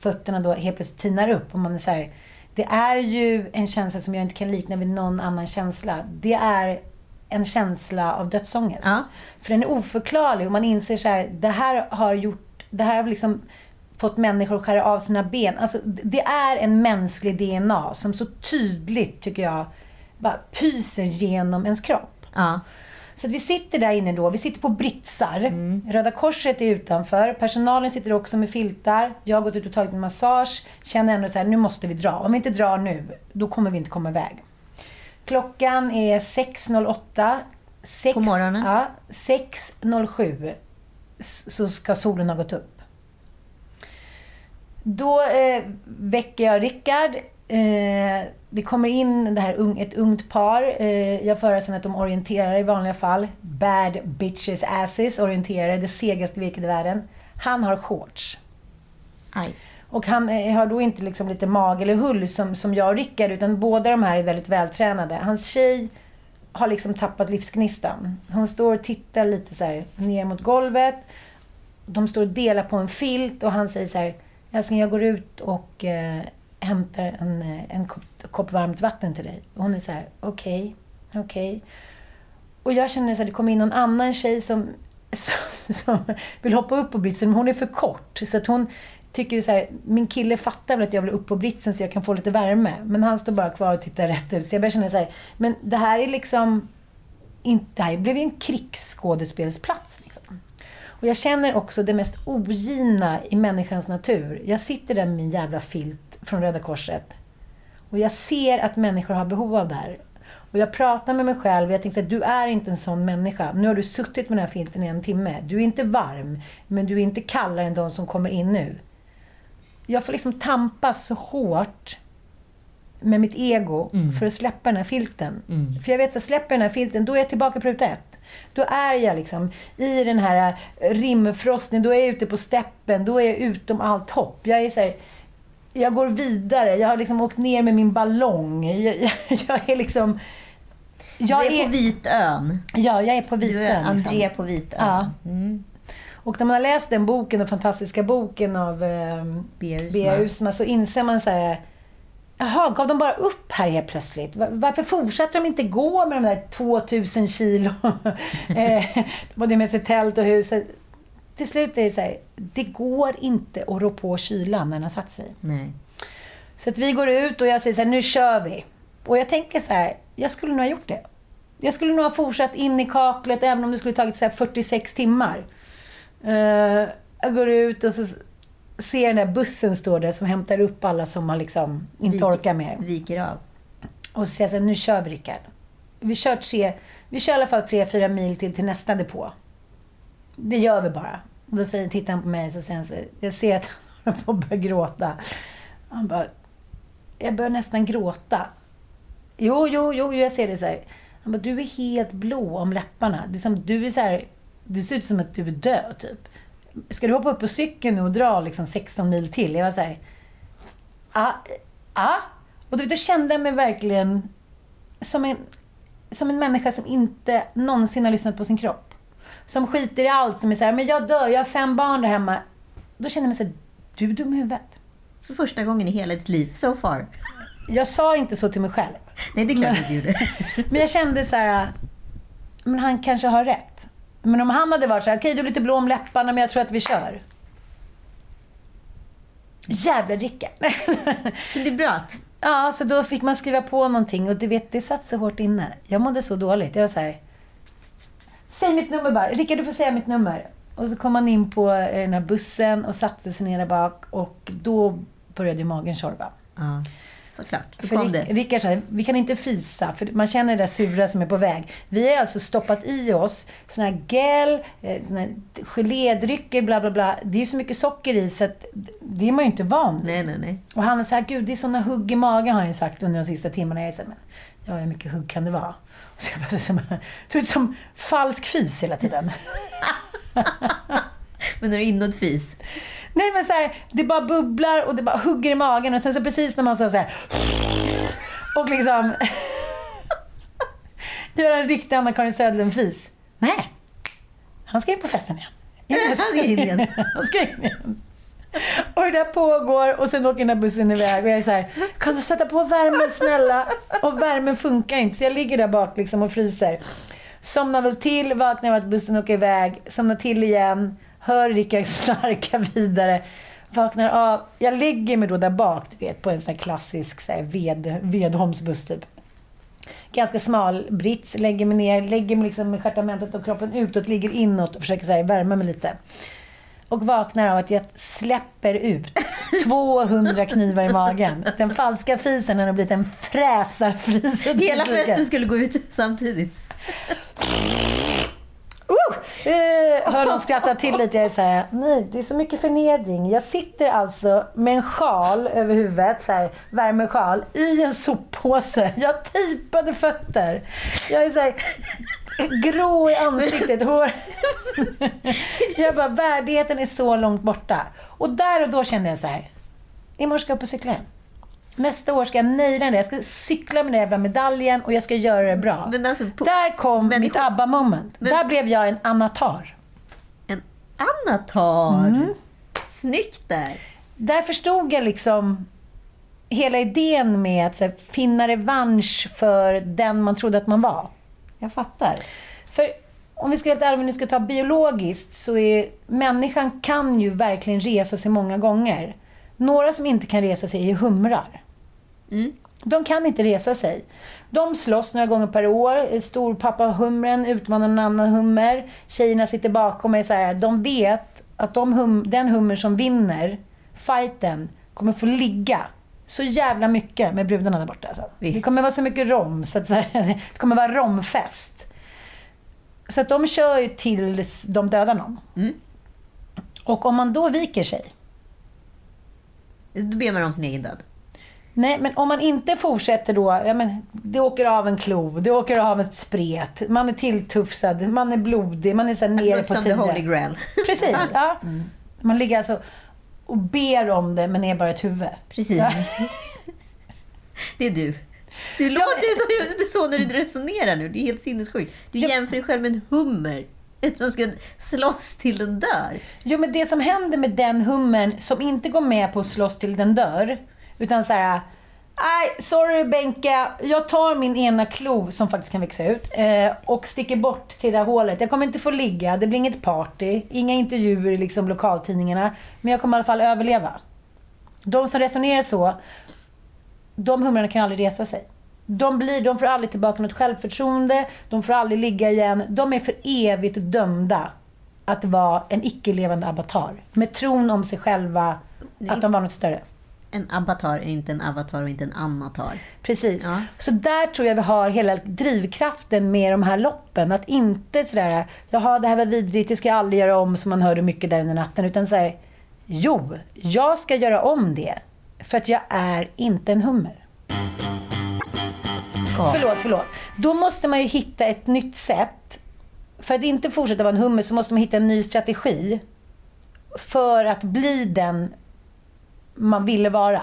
fötterna då helt plötsligt tinar upp och man är så här, Det är ju en känsla som jag inte kan likna vid någon annan känsla. Det är en känsla av dödsångest. Ja. För den är oförklarlig och man inser så här, det här har gjort, det här har liksom fått människor att skära av sina ben. Alltså, det är en mänsklig DNA som så tydligt, tycker jag, bara pyser genom ens kropp. Ja. Så vi sitter där inne då, vi sitter på britsar. Röda Korset är utanför. Personalen sitter också med filtar. Jag har gått ut och tagit en massage. Känner ändå så här, nu måste vi dra. Om vi inte drar nu, då kommer vi inte komma iväg. Klockan är 6.08. Sex- På morgonen? Ja, 6.07 s- så ska solen ha gått upp. Då eh, väcker jag Rickard. Eh, det kommer in det här ung, ett ungt par. Eh, jag föreställer att de orienterar i vanliga fall. Bad bitches asses orienterar, det segaste virket i världen. Han har shorts. Aj. Och han har då inte liksom lite mag eller hull som, som jag och Rickard, utan båda de här är väldigt vältränade. Hans tjej har liksom tappat livsgnistan. Hon står och tittar lite så här ner mot golvet. De står och delar på en filt och han säger så här, älskling jag går ut och eh, hämtar en, eh, en kopp, kopp varmt vatten till dig. Och hon är så här, okej, okej. Och jag känner så här, det kommer in någon annan tjej som, som, som vill hoppa upp på britsen, men hon är för kort. Så att hon tycker så här, min kille fattar väl att jag vill upp på britsen så jag kan få lite värme. Men han står bara kvar och tittar rätt ut. Så jag börjar känna så här, men det här är liksom, inte, det här blev ju en krigsskådespelsplats. Liksom. Och jag känner också det mest ogina i människans natur. Jag sitter där med min jävla filt från Röda Korset. Och jag ser att människor har behov av det här. Och jag pratar med mig själv och jag tänker att du är inte en sån människa. Nu har du suttit med den här filten i en timme. Du är inte varm, men du är inte kallare än de som kommer in nu. Jag får liksom tampas så hårt med mitt ego för att släppa den här filten. För jag vet att släpper den här filten, då är jag tillbaka på ruta ett. Då är jag liksom i den här rimfrostningen, då är jag ute på steppen, då är jag utom allt hopp. Jag är så här, jag går vidare, jag har liksom åkt ner med min ballong. Jag, jag, jag är liksom... Jag du är, på Vitön. Ja, jag är på Vitön. Du är liksom. André på Vitön. Ja. Och när man har läst den boken, den fantastiska boken av eh, Bea Usma. Så inser man så här... Jaha, gav de bara upp här helt plötsligt? Va- Varför fortsätter de inte gå med de där 2000 kilo? eh, de hade med sig tält och hus. Till slut är det så här, det går inte att rå på kylan när den har satt sig. Nej. Så att vi går ut och jag säger så här, nu kör vi. Och jag tänker så här, jag skulle nog ha gjort det. Jag skulle nog ha fortsatt in i kaklet även om det skulle tagit så här 46 timmar. Eh, jag går ut och så ser den där bussen står där som hämtar upp alla som har liksom inte Viker- orkar mer. Viker av. Och så säger jag så här, nu kör vi Rickard. Vi kör, tre, vi kör i alla fall tre, fyra mil till, till nästa depå. Det gör vi bara. Och då säger, tittar han på mig och så säger så jag ser att han håller på att börja gråta. Han bara, jag börjar nästan gråta. Jo, jo, jo, jag ser det så här. Han bara, du är helt blå om läpparna. Det är som, du är så här, du ser ut som att du är död, typ. Ska du hoppa upp på cykeln och dra liksom 16 mil till? Jag var så här, ah, ah. Och då, då kände jag mig verkligen som en, som en människa som inte någonsin har lyssnat på sin kropp. Som skiter i allt, som är så här, men jag dör, jag har fem barn där hemma. Då kände jag mig så här, du är dum i huvudet. För första gången i hela ditt liv, so far. Jag sa inte så till mig själv. Nej, det är klart att du gjorde. Men jag kände så här, men han kanske har rätt. Men om han hade varit så här, okej du är lite blå om läpparna men jag tror att vi kör. Jävla Rickard. Så det bröt. ja, så då fick man skriva på någonting och du vet, det satt så hårt inne. Jag mådde så dåligt. Jag var så här, säg mitt nummer bara. Rickard, du får säga mitt nummer. Och så kom man in på eh, den här bussen och satte sig ner där bak och då började magen tjorva. Ja, såklart. Då kom det. Rickard sa, vi kan inte fisa, för man känner det där sura som är på väg. Vi har alltså stoppat i oss såna här gel, eh, såna här gelédrycker, bla bla bla. Det är så mycket socker i så att det är man ju inte van. Nej, nej, nej. Och han sa, gud det är såna hugg i magen har han ju sagt under de sista timmarna. Jag sa, men ja, hur mycket hugg kan det vara? Och så jag bara, som, du vet, som falsk fis hela tiden. Men när du är inåtfis. Nej men så här, det bara bubblar och det bara hugger i magen och sen så precis när man så här och liksom gör en riktig Anna-Karin Söderlund-fis. Nej, han ska in på festen igen. Han ska in igen. Han ska in igen. Och det där pågår och sen åker den där bussen iväg och jag är så här, kan du sätta på värmen snälla? Och värmen funkar inte så jag ligger där bak liksom och fryser. Somnar väl till, vaknar av att bussen åker iväg, somnar till igen, hör Rickard snarka vidare. Vaknar av. Jag lägger mig då där bak, du vet, på en sån här klassisk så här ved, vedholmsbuss typ. Ganska smal brits, lägger mig ner, lägger mig liksom med stjärtamentet och kroppen utåt, ligger inåt och försöker så här värma mig lite. Och vaknar av att jag släpper ut 200 knivar i magen. Den falska fisen har blivit en fräsarfris. Hela festen skulle gå ut samtidigt. Uh! Eh, hör någon skratta till lite. Jag är så här, nej, det är så mycket förnedring. Jag sitter alltså med en sjal över huvudet, så här, värmesjal, i en soppåse. Jag har tejpade fötter. Jag är så här, grå i ansiktet, hår. Jag bara, värdigheten är så långt borta. Och där och då kände jag så här, imorgon ska jag upp och cykla igen. Nästa år ska jag naila det. Jag ska cykla med den jävla medaljen och jag ska göra det bra. Men alltså, Där kom Men- mitt ABBA-moment. Men- Där blev jag en amatar. En anatar. Mm. Snyggt där. Där förstod jag liksom hela idén med att här, finna revansch för den man trodde att man var. Jag fattar. För om vi ska helt ärliga, om vi nu ska ta biologiskt, så är människan kan ju verkligen resa sig många gånger. Några som inte kan resa sig är humrar. Mm. De kan inte resa sig. De slåss några gånger per år. Storpappa-humren utmanar en annan hummer. Tjejerna sitter bakom mig så här. De vet att de hum, den hummer som vinner fighten kommer få ligga så jävla mycket med brudarna där borta. Alltså. Visst. Det kommer vara så mycket rom, så att så här, det kommer vara romfest. Så att de kör ju tills de dödar någon. Mm. Och om man då viker sig, Då ber man om sin egen död. Nej, men om man inte fortsätter då, ja, men det åker av en klo, det åker av ett spret, man är tilltufsad, man är blodig, man är så här nere på som the tio. holy grail. Precis, ja. Man ligger alltså och ber om det, men är bara ett huvud. Precis. Det är du. Du låter ju så, så när du resonerar nu. Det är helt sinnessjukt. Du jämför dig själv med en hummer som ska slåss till den dör. Jo, men det som händer med den hummen som inte går med på att slåss till den dör, utan så här. Nej, sorry Benke. Jag tar min ena klo, som faktiskt kan växa ut, eh, och sticker bort till det där hålet. Jag kommer inte få ligga, det blir inget party, inga intervjuer i liksom lokaltidningarna. Men jag kommer i alla fall överleva. De som resonerar så, de humrarna kan aldrig resa sig. De, blir, de får aldrig tillbaka något självförtroende, de får aldrig ligga igen. De är för evigt dömda att vara en icke-levande avatar. Med tron om sig själva att de var något större. En avatar är inte en avatar och inte en anatar. Precis. Ja. Så där tror jag vi har hela drivkraften med de här loppen. Att inte sådär, jaha det här var vidrigt, det ska jag aldrig göra om, som man hörde mycket där under natten. Utan såhär, jo, jag ska göra om det. För att jag är inte en hummer. Ja. Förlåt, förlåt. Då måste man ju hitta ett nytt sätt. För att inte fortsätta vara en hummer så måste man hitta en ny strategi. För att bli den man ville vara.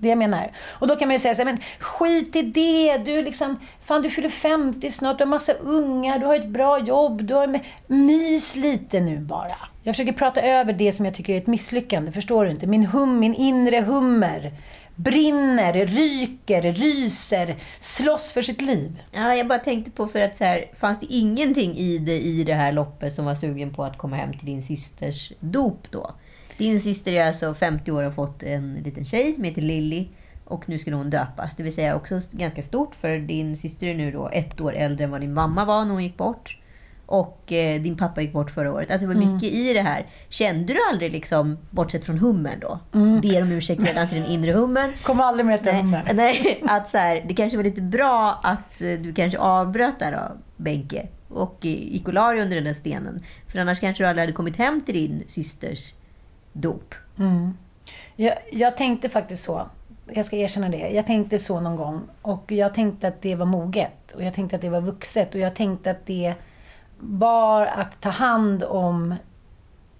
Det jag menar. Och då kan man ju säga så här, men skit i det. Du liksom, fan du fyller 50 snart, du har massa ungar, du har ett bra jobb, du har, mys lite nu bara. Jag försöker prata över det som jag tycker är ett misslyckande, förstår du inte? Min hum, min inre hummer brinner, ryker, ryser, slåss för sitt liv. Ja, jag bara tänkte på för att så här, fanns det ingenting i det, i det här loppet som var sugen på att komma hem till din systers dop då? Din syster är alltså 50 år och har fått en liten tjej som heter Lilly och nu skulle hon döpas. Det vill säga också ganska stort för din syster är nu då ett år äldre än vad din mamma var när hon gick bort. Och eh, din pappa gick bort förra året. Alltså det var mycket i det här. Kände du aldrig, liksom, bortsett från hummern då, ber om ursäkt redan till den inre hummern, Kommer aldrig mer till hummer. nej, att så här, det kanske var lite bra att eh, du kanske avbröt där då, Benke, och eh, gick och la dig under den där stenen. För annars kanske du aldrig hade kommit hem till din systers dop. Jag, jag tänkte faktiskt så. Jag ska erkänna det. Jag tänkte så någon gång. Och jag tänkte att det var moget. Och jag tänkte att det var vuxet. Och jag tänkte att det var att ta hand om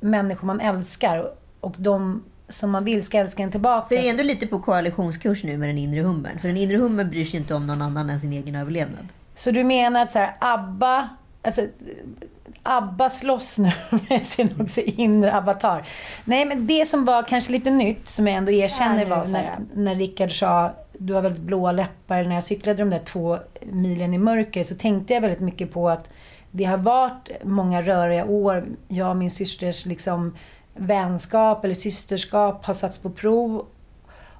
människor man älskar. Och de som man vill ska älska en tillbaka. För det är ändå lite på koalitionskurs nu med den inre hummern. För den inre hummern bryr sig inte om någon annan än sin egen överlevnad. Så du menar att så här, ABBA, alltså, ABBA slåss nu med sin också inre avatar. Nej, men det som var kanske lite nytt, som jag ändå erkänner var så här, när Rickard sa du har väldigt blåa läppar. När jag cyklade de där två milen i mörker så tänkte jag väldigt mycket på att det har varit många röriga år. Jag och min systers liksom, vänskap eller systerskap har satts på prov.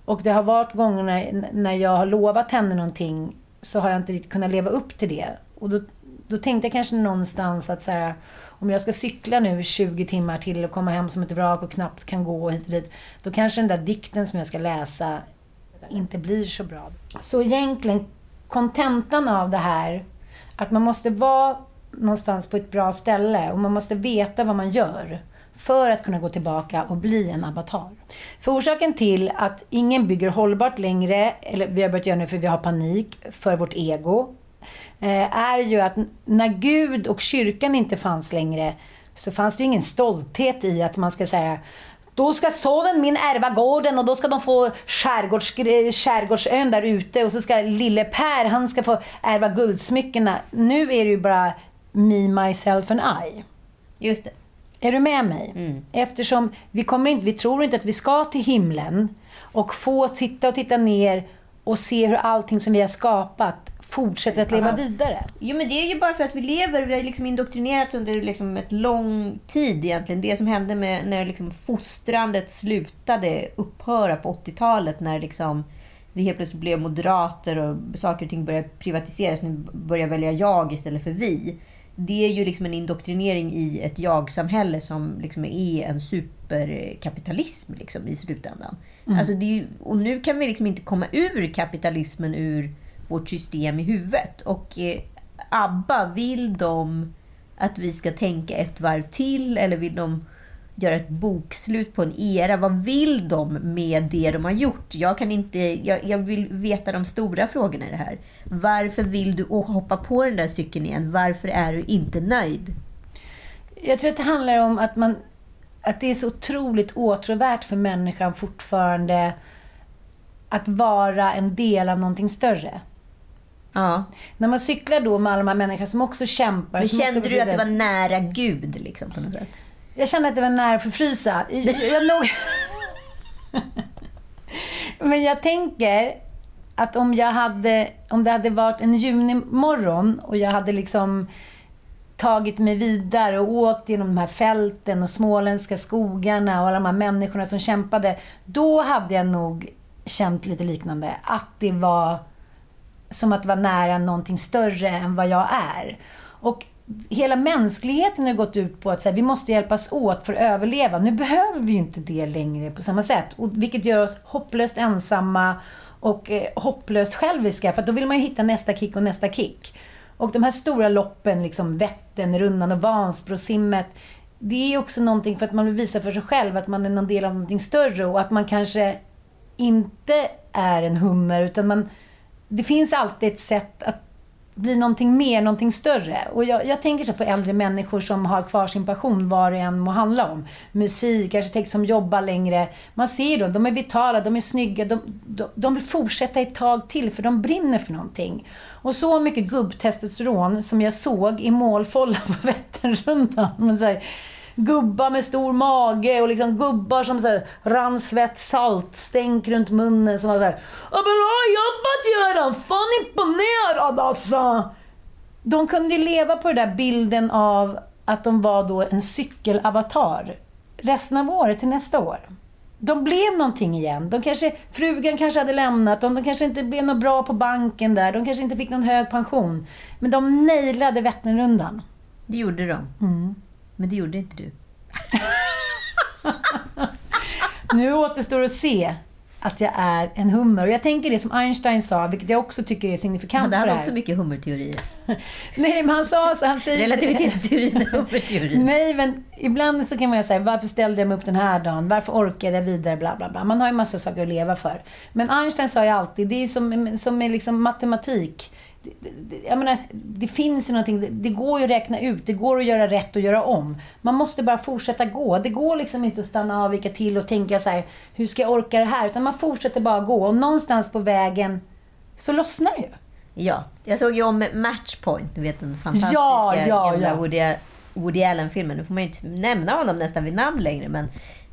Och det har varit gånger när, när jag har lovat henne någonting så har jag inte riktigt kunnat leva upp till det. Och då, då tänkte jag kanske någonstans att så här, om jag ska cykla nu 20 timmar till och komma hem som ett vrak och knappt kan gå hit och dit. Då kanske den där dikten som jag ska läsa inte blir så bra. Så egentligen, kontentan av det här, att man måste vara någonstans på ett bra ställe och man måste veta vad man gör för att kunna gå tillbaka och bli en avatar. För orsaken till att ingen bygger hållbart längre, eller vi har börjat göra nu för vi har panik för vårt ego, eh, är ju att när Gud och kyrkan inte fanns längre så fanns det ju ingen stolthet i att man ska säga då ska sonen min ärva gården och då ska de få skärgårds, skärgårdsön där ute och så ska lille Per, han ska få ärva guldsmyckena. Nu är det ju bara me, myself and I. Just det. Är du med mig? Eftersom vi, kommer inte, vi tror inte att vi ska till himlen och få titta och titta ner och se hur allting som vi har skapat fortsätter att leva vidare. Jo, men det är ju bara för att vi lever. Vi har liksom indoktrinerat under liksom ett lång tid egentligen. Det som hände med när liksom fostrandet slutade upphöra på 80-talet när liksom vi helt plötsligt blev moderater och saker och ting började privatiseras. Ni börjar välja jag istället för vi. Det är ju liksom en indoktrinering i ett jag-samhälle som liksom är en superkapitalism liksom, i slutändan. Alltså det är ju, och nu kan vi liksom inte komma ur kapitalismen ur vårt system i huvudet. Och eh, ABBA, vill de att vi ska tänka ett varv till eller vill de göra ett bokslut på en era? Vad vill de med det de har gjort? Jag, kan inte, jag, jag vill veta de stora frågorna i det här. Varför vill du hoppa på den där cykeln igen? Varför är du inte nöjd? Jag tror att det handlar om att, man, att det är så otroligt åtråvärt för människan fortfarande att vara en del av någonting större. Ja. När man cyklar då med alla de här människorna som också kämpar. Men som också kände du att det var nära Gud liksom, på något sätt? Jag kände att det var nära att förfrysa. Jag, nog... Men jag tänker att om jag hade, om det hade varit en junimorgon och jag hade liksom tagit mig vidare och åkt genom de här fälten och småländska skogarna och alla de här människorna som kämpade. Då hade jag nog känt lite liknande. Att det var som att vara nära någonting större än vad jag är. Och hela mänskligheten har gått ut på att så här, vi måste hjälpas åt för att överleva. Nu behöver vi ju inte det längre på samma sätt. Och, vilket gör oss hopplöst ensamma och eh, hopplöst själviska. För att då vill man ju hitta nästa kick och nästa kick. Och de här stora loppen, liksom Vätternrundan och Vansbrosimmet. Det är också någonting för att man vill visa för sig själv att man är någon del av någonting större och att man kanske inte är en hummer utan man det finns alltid ett sätt att bli någonting mer, någonting större. Och jag, jag tänker så på äldre människor som har kvar sin passion, vad det än må handla om. Musik, arkitekt som jobbar längre. Man ser ju dem, de är vitala, de är snygga, de, de, de vill fortsätta ett tag till för de brinner för någonting. Och så mycket gubbtestosteron som jag såg i målfållan på Vätternrundan. Så gubbar med stor mage och liksom gubbar som så här, rann svett, saltstänk runt munnen som var Ja, Bra jobbat Göran! Fan imponerad alltså! De kunde ju leva på den där bilden av att de var då en cykelavatar resten av året till nästa år. De blev någonting igen. De kanske, frugan kanske hade lämnat dem, de kanske inte blev något bra på banken där, de kanske inte fick någon hög pension. Men de nailade Vätternrundan. Det gjorde de. Men det gjorde inte du. Nu återstår att se att jag är en hummer. Och jag tänker det som Einstein sa, vilket jag också tycker är signifikant Han för det hade också mycket hummerteorier. Nej, men han sa så, han säger... Relativitetsteorin och hummerteorin. Nej, men ibland så kan man ju säga, varför ställde jag mig upp den här dagen? Varför orkade jag vidare? Bla, bla, bla. Man har ju massa saker att leva för. Men Einstein sa ju alltid, det är som, som med liksom matematik. Jag menar, det finns ju någonting, det- det går ju att räkna ut, det går att göra rätt och göra om. Man måste bara fortsätta gå. Det går liksom inte att stanna av, vika till och tänka så här, hur ska jag orka det här? Utan man fortsätter bara gå och någonstans på vägen så lossnar det ju. Ja, jag såg ju om Matchpoint, du vet den fantastiska Ja, ja, ja. Woody, Woody Allen-filmen. Nu får man ju inte nämna honom nästan vid namn längre, men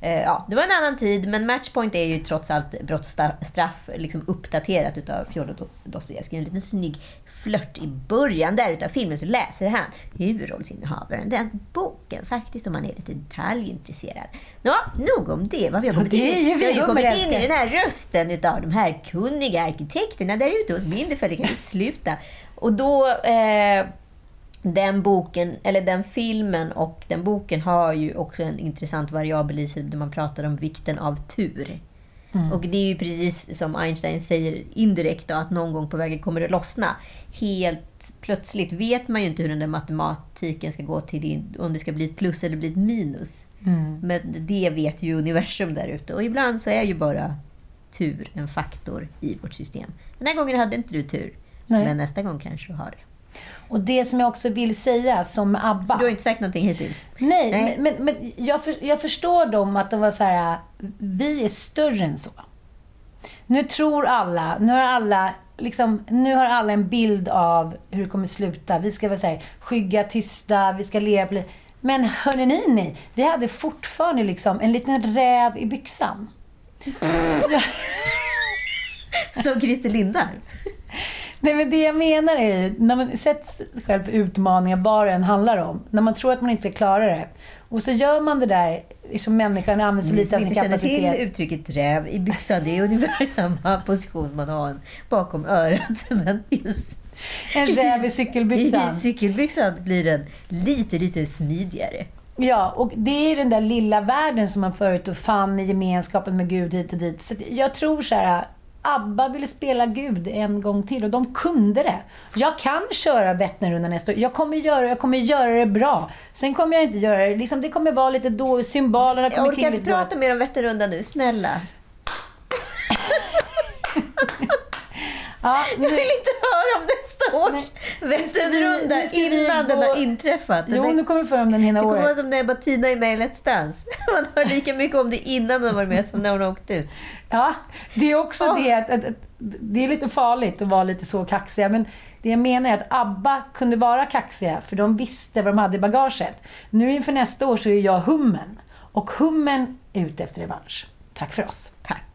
ja, det var en annan tid. Men Matchpoint är ju trots allt brott och straff liksom uppdaterat utav Fjodor Do- Dostojevskij. En liten snygg flört i början där utav filmen så läser han huvudrollsinnehavaren den boken faktiskt om man är lite detaljintresserad. Ja, nog om det. Vad vi har kommit in, ju i. vi har vi ju kommit in i den här rösten utav de här kunniga arkitekterna där ute hos Bindefeld. Det kan inte sluta. Och då... Eh, den boken, eller den filmen och den boken har ju också en intressant variabel i sig där man pratar om vikten av tur. Och det är ju precis som Einstein säger indirekt då, att någon gång på vägen kommer det lossna. Helt plötsligt vet man ju inte hur den där matematiken ska gå till, om det ska bli ett plus eller bli ett minus. Men det vet ju universum där ute. Och ibland så är ju bara tur en faktor i vårt system. Den här gången hade inte du tur. Nej. Men nästa gång kanske du har det. Och det som jag också vill säga, som ABBA. För du har inte sagt någonting hittills. Nej, Nej. men, men jag, för, jag förstår dem att de var så här, vi är större än så. Nu tror alla, nu har alla, liksom, nu har alla en bild av hur det kommer sluta. Vi ska vara så här, skygga, tysta, vi ska leva Men hörni ni, ni, vi hade fortfarande liksom en liten räv i byxan. Som Christer Lindar. Nej men det jag menar är, när man sätter sig själv för utmaningar, vad det än handlar om. När man tror att man inte ska klara det. Och så gör man det där, som människan använder så Ni lite som av sin inte känner till kapacitet. uttrycket räv i byxan, det är ungefär samma position man har bakom örat. Men just En räv i i cykelbyxan. cykelbyxan blir den lite, lite smidigare. Ja, och det är den där lilla världen som man förut och fann i gemenskapen med Gud hit och dit. Så jag tror så här, ABBA ville spela Gud en gång till och de kunde det. Jag kan köra Vätternrundan nästa år. Jag kommer göra, jag kommer göra det bra. Sen kommer jag inte göra det. Liksom, det kommer vara lite då, symbolerna kommer Jag orkar inte prata mer om Vätternrundan nu, snälla. Ja, Jag nu, vill inte höra om nästa års Vätternrunda innan den gå- har inträffat. Den jo, är- nu kommer vi få om den hela det kommer vara året. som när Bettina är med i Let's Dance. Man hör lika mycket om det innan hon varit med som när hon har åkt ut. Ja, det är också Ja. det att, att, att det är lite farligt att vara lite så kaxiga. Men det jag menar är att ABBA kunde vara kaxiga för de visste vad de hade i bagaget. Nu inför nästa år så är jag hummen. Och hummen är ute efter revansch. Tack för oss. Tack.